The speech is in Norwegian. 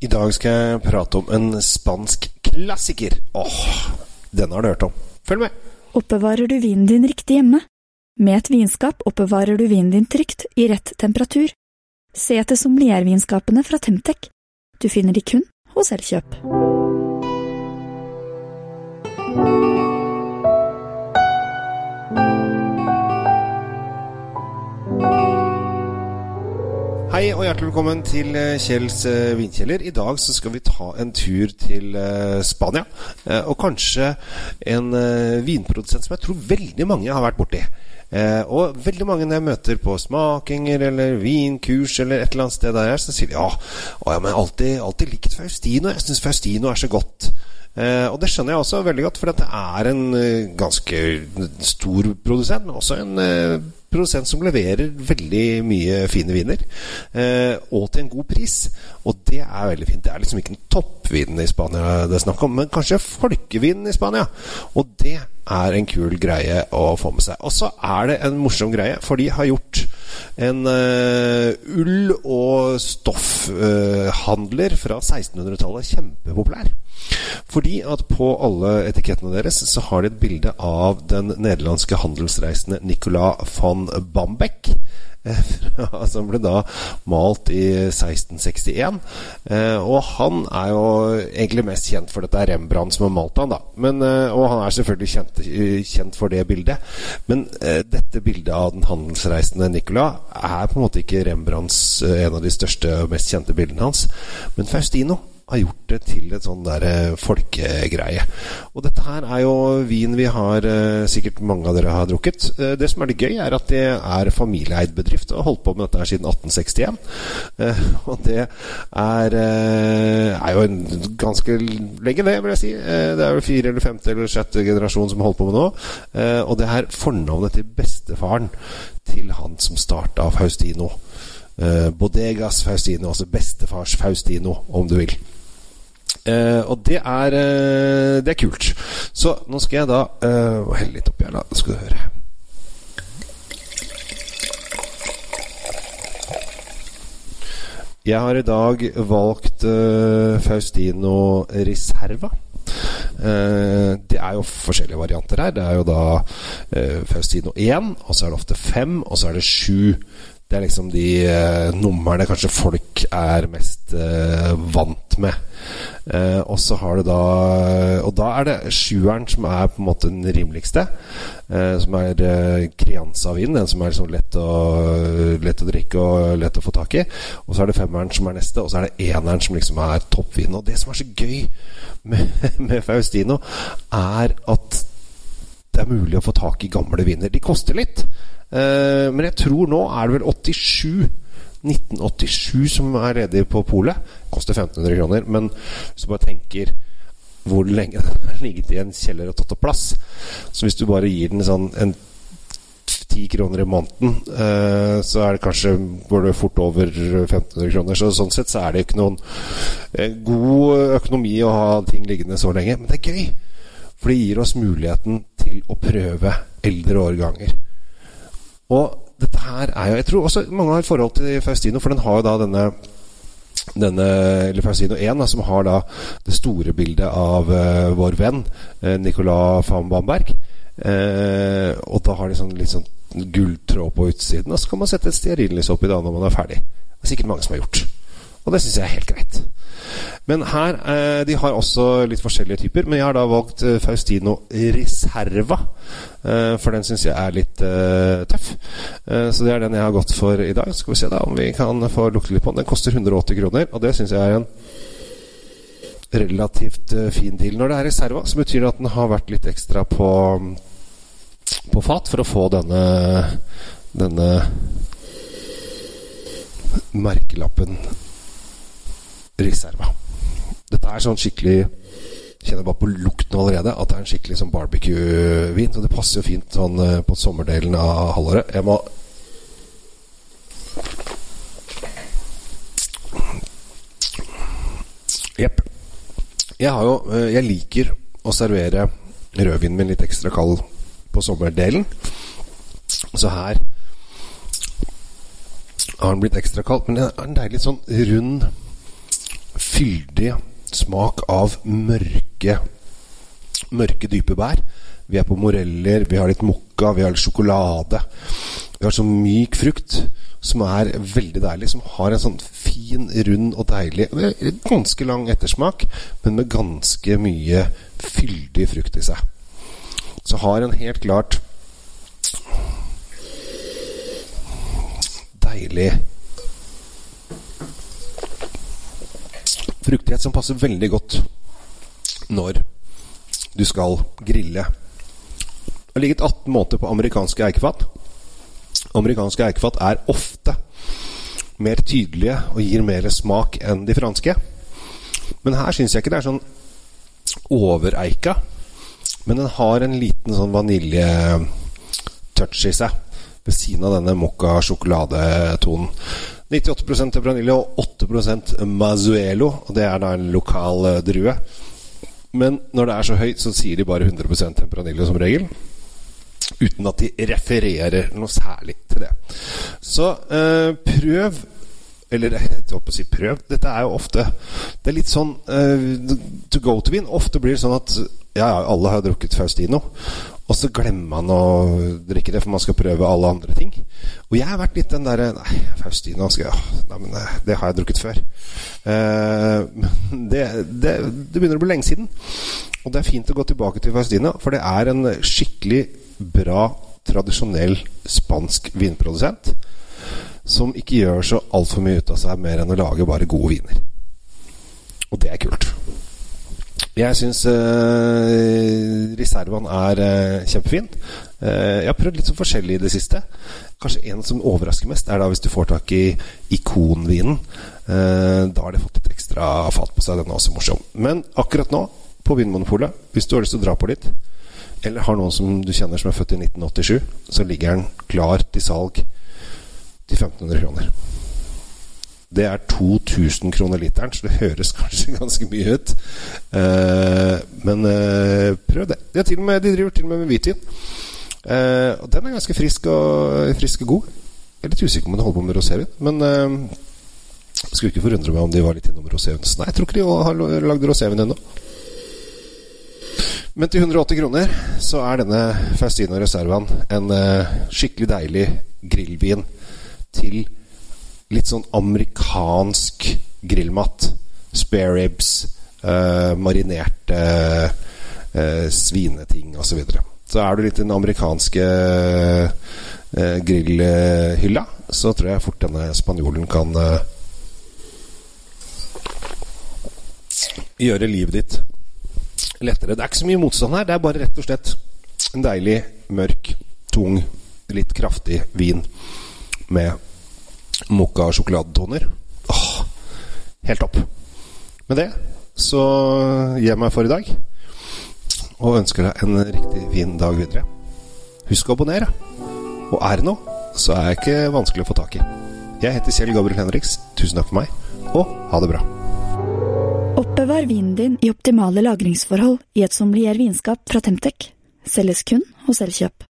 I dag skal jeg prate om en spansk klassiker. Åh, denne har du hørt om. Følg med! Oppbevarer du vinen din riktig hjemme? Med et vinskap oppbevarer du vinen din trygt, i rett temperatur. Se etter sommeliervinskapene fra Temtec. Du finner de kun hos Elkjøp. Hjertelig velkommen til eh, Kjells eh, vinkjeller. I dag så skal vi ta en tur til eh, Spania. Og kanskje en vinprodusent som jeg tror veldig mange har vært borti. Og veldig mange når jeg møter på smakinger eller vinkurs eller et eller annet sted der jeg så sier de ja, å, ja men alltid, alltid likt Faustino. Jeg syns Faustino er så godt. Eh, og det skjønner jeg også veldig godt, for det er en ganske stor produsent, men også en eh, produsent som leverer veldig mye fine viner. Eh, og til en god pris. Og det er veldig fint. Det er liksom ikke en toppvinen i Spania det er snakk om, men kanskje folkevinen i Spania. Og det er en kul greie å få med seg. Og så er det en morsom greie, for de har gjort en uh, ull- og stoffhandler uh, fra 1600-tallet kjempepopulær. Fordi at på alle etikettene deres så har de et bilde av den nederlandske handelsreisende Nicolas van Bambeck. som ble da malt i 1661. Eh, og han er jo egentlig mest kjent for dette er Rembrandt som har malt han da. Men, eh, og han er selvfølgelig kjent, kjent, for det bildet. Men eh, dette bildet av den handelsreisende Nicolas er på en måte ikke Rembrandts en av de største og mest kjente bildene hans. Men Faustino har gjort det til et sånn der eh, folkegreie. Og dette her er jo vin vi har eh, sikkert mange av dere har drukket. Eh, det som er litt gøy, er at det er familieeid bedrift og har holdt på med dette her siden 1861. Eh, og det er, er jo en ganske lenge, det, vil jeg si. Det er jo fire eller femte eller sjette generasjon som holdt på med nå. og det er fornavnet til bestefaren til han som starta Faustino. Bodegas Faustino, altså bestefars Faustino, om du vil. Uh, og det er, uh, det er kult. Så nå skal jeg da uh, helle litt oppi her, da. Skal du høre. Jeg har i dag valgt Faustino Reserva. det er jo forskjellige varianter her. Det er jo da Faustino 1, og så er det ofte 5, og så er det 7 det er liksom de uh, numrene kanskje folk er mest uh, vant med. Uh, og så har du da Og da er det sjueren som er på en måte den rimeligste. som er uh, Crianza-vin, den som er liksom lett å, lett å drikke og lett å få tak i. Og så er det femmeren som er neste, og så er det eneren som liksom er toppvin. Og det som er så gøy med, med Faustino, er at det er mulig å få tak i gamle viner. De koster litt. Uh, men jeg tror nå er det vel 87 1987 som er ledig på polet. Koster 1500 kroner. Men hvis du bare tenker hvor lenge den har ligget i en kjeller og tatt opp plass Så hvis du bare gir den sånn en 10 kroner i måneden, uh, så er det kanskje går det fort over 1500 kroner. Så sånn sett så er det ikke noen uh, god økonomi å ha ting liggende så lenge. Men det er gøy! For det gir oss muligheten til å prøve eldre årganger. Og dette her er jo Jeg tror også mange har et forhold til Faustino, for den har jo da denne denne, eller Faustino 1, da, som har da det store bildet av uh, vår venn uh, Nicolas van Bamberg. Uh, og da har de sånn litt sånn gulltråd på utsiden, og så kan man sette et stearinlys oppi da når man er ferdig. Det er sikkert mange som har gjort. Og det syns jeg er helt greit. Men her eh, De har også litt forskjellige typer. Men jeg har da valgt eh, Faustino Reserva. Eh, for den syns jeg er litt eh, tøff. Eh, så det er den jeg har gått for i dag. Skal vi se da om vi kan få lukte litt på den. Den koster 180 kroner, og det syns jeg er en relativt eh, fin deal. Når det er Reserva, så betyr det at den har vært litt ekstra på, på fat for å få denne denne merkelappen Reserva. Dette er sånn skikkelig Kjenner bare på lukten allerede at det er en skikkelig sånn barbecue-vin. Så det passer jo fint sånn eh, på sommerdelen av halvåret. Jeg må Jepp. Jeg har jo eh, Jeg liker å servere rødvinen min litt ekstra kald på sommerdelen. Så her har den blitt ekstra kald. Men den er en deilig sånn rund fyldig smak av mørke, mørke, dype bær. Vi er på moreller, vi har litt mokka, vi har litt sjokolade. Vi har sånn myk frukt som er veldig deilig. Som har en sånn fin, rund og deilig Ganske lang ettersmak, men med ganske mye fyldig frukt i seg. Så har en helt klart deilig fruktighet som passer veldig godt når du skal grille. Det har ligget 18 måneder på amerikanske eikefat. Amerikanske eikefat er ofte mer tydelige og gir mer smak enn de franske. Men her syns jeg ikke det er sånn overeika. Men den har en liten sånn vaniljetouch i seg ved siden av denne mokka sjokoladetonen. 98% tempranillo og 8 mazuelo. Og det er da en lokal uh, drue. Men når det er så høyt, så sier de bare 100% tempranillo som regel. Uten at de refererer noe særlig til det. Så uh, prøv eller jeg håper å si prøv. Dette er jo ofte Det er litt sånn uh, to go to-vin. Ofte blir det sånn at ja, alle har drukket Faustino. Og så glemmer man å drikke det, for man skal prøve alle andre ting. Og jeg har vært litt den derre Nei, Faustino skal jeg, nei, men eh, det har jeg drukket før. Uh, det, det, det, begynner å bli lenge siden. Og det er fint å gå tilbake til Faustino, for det er en skikkelig bra, tradisjonell spansk vinprodusent. Som ikke gjør så altfor mye ut av seg mer enn å lage bare gode viner. Og det er kult. Jeg syns uh, reservene er uh, kjempefin. Uh, jeg har prøvd litt så forskjellig i det siste. Kanskje en som overrasker mest, er da hvis du får tak i ikonvinen. Uh, da har det fått litt ekstra fat på seg. Den er også morsom. Men akkurat nå, på Vinmonopolet, hvis du har lyst til å dra på litt, eller har noen som du kjenner som er født i 1987, så ligger den klar til salg til 1500 kroner. Det er 2000 kroner literen, så det høres kanskje ganske mye ut. Uh, men uh, prøv det. De, med, de, driver til og med med hvitvin. Uh, og den er ganske frisk og, frisk og god. Jeg er litt usikker om den holder på med rosévin, men uh, skulle ikke forundre meg om de var litt innom rosévin. Nei, jeg tror ikke de har lagd rosévin ennå. Men til 180 kroner så er denne Faustino Reservaen en skikkelig deilig grillvin til litt sånn amerikansk grillmat. Spare ribs, uh, marinerte uh, svineting osv. Så, videre. så er du litt i den amerikanske uh, grillhylla, så tror jeg fort denne spanjolen kan gjøre livet ditt lettere. Det er ikke så mye motstand her. Det er bare rett og slett en deilig, mørk, tung, litt kraftig vin med Mokka sjokoladetoner. Åh, helt topp. Med det så gir jeg meg for i dag. Og ønsker deg en riktig fin dag videre. Husk å abonnere. Og er det noe, så er jeg ikke vanskelig å få tak i. Jeg heter Kjell Gabriel Henriks. Tusen takk for meg, og ha det bra. Oppbevar vinen din i optimale lagringsforhold i et sommelier vinskap fra Temtec. Selges kun hos Elkjøp.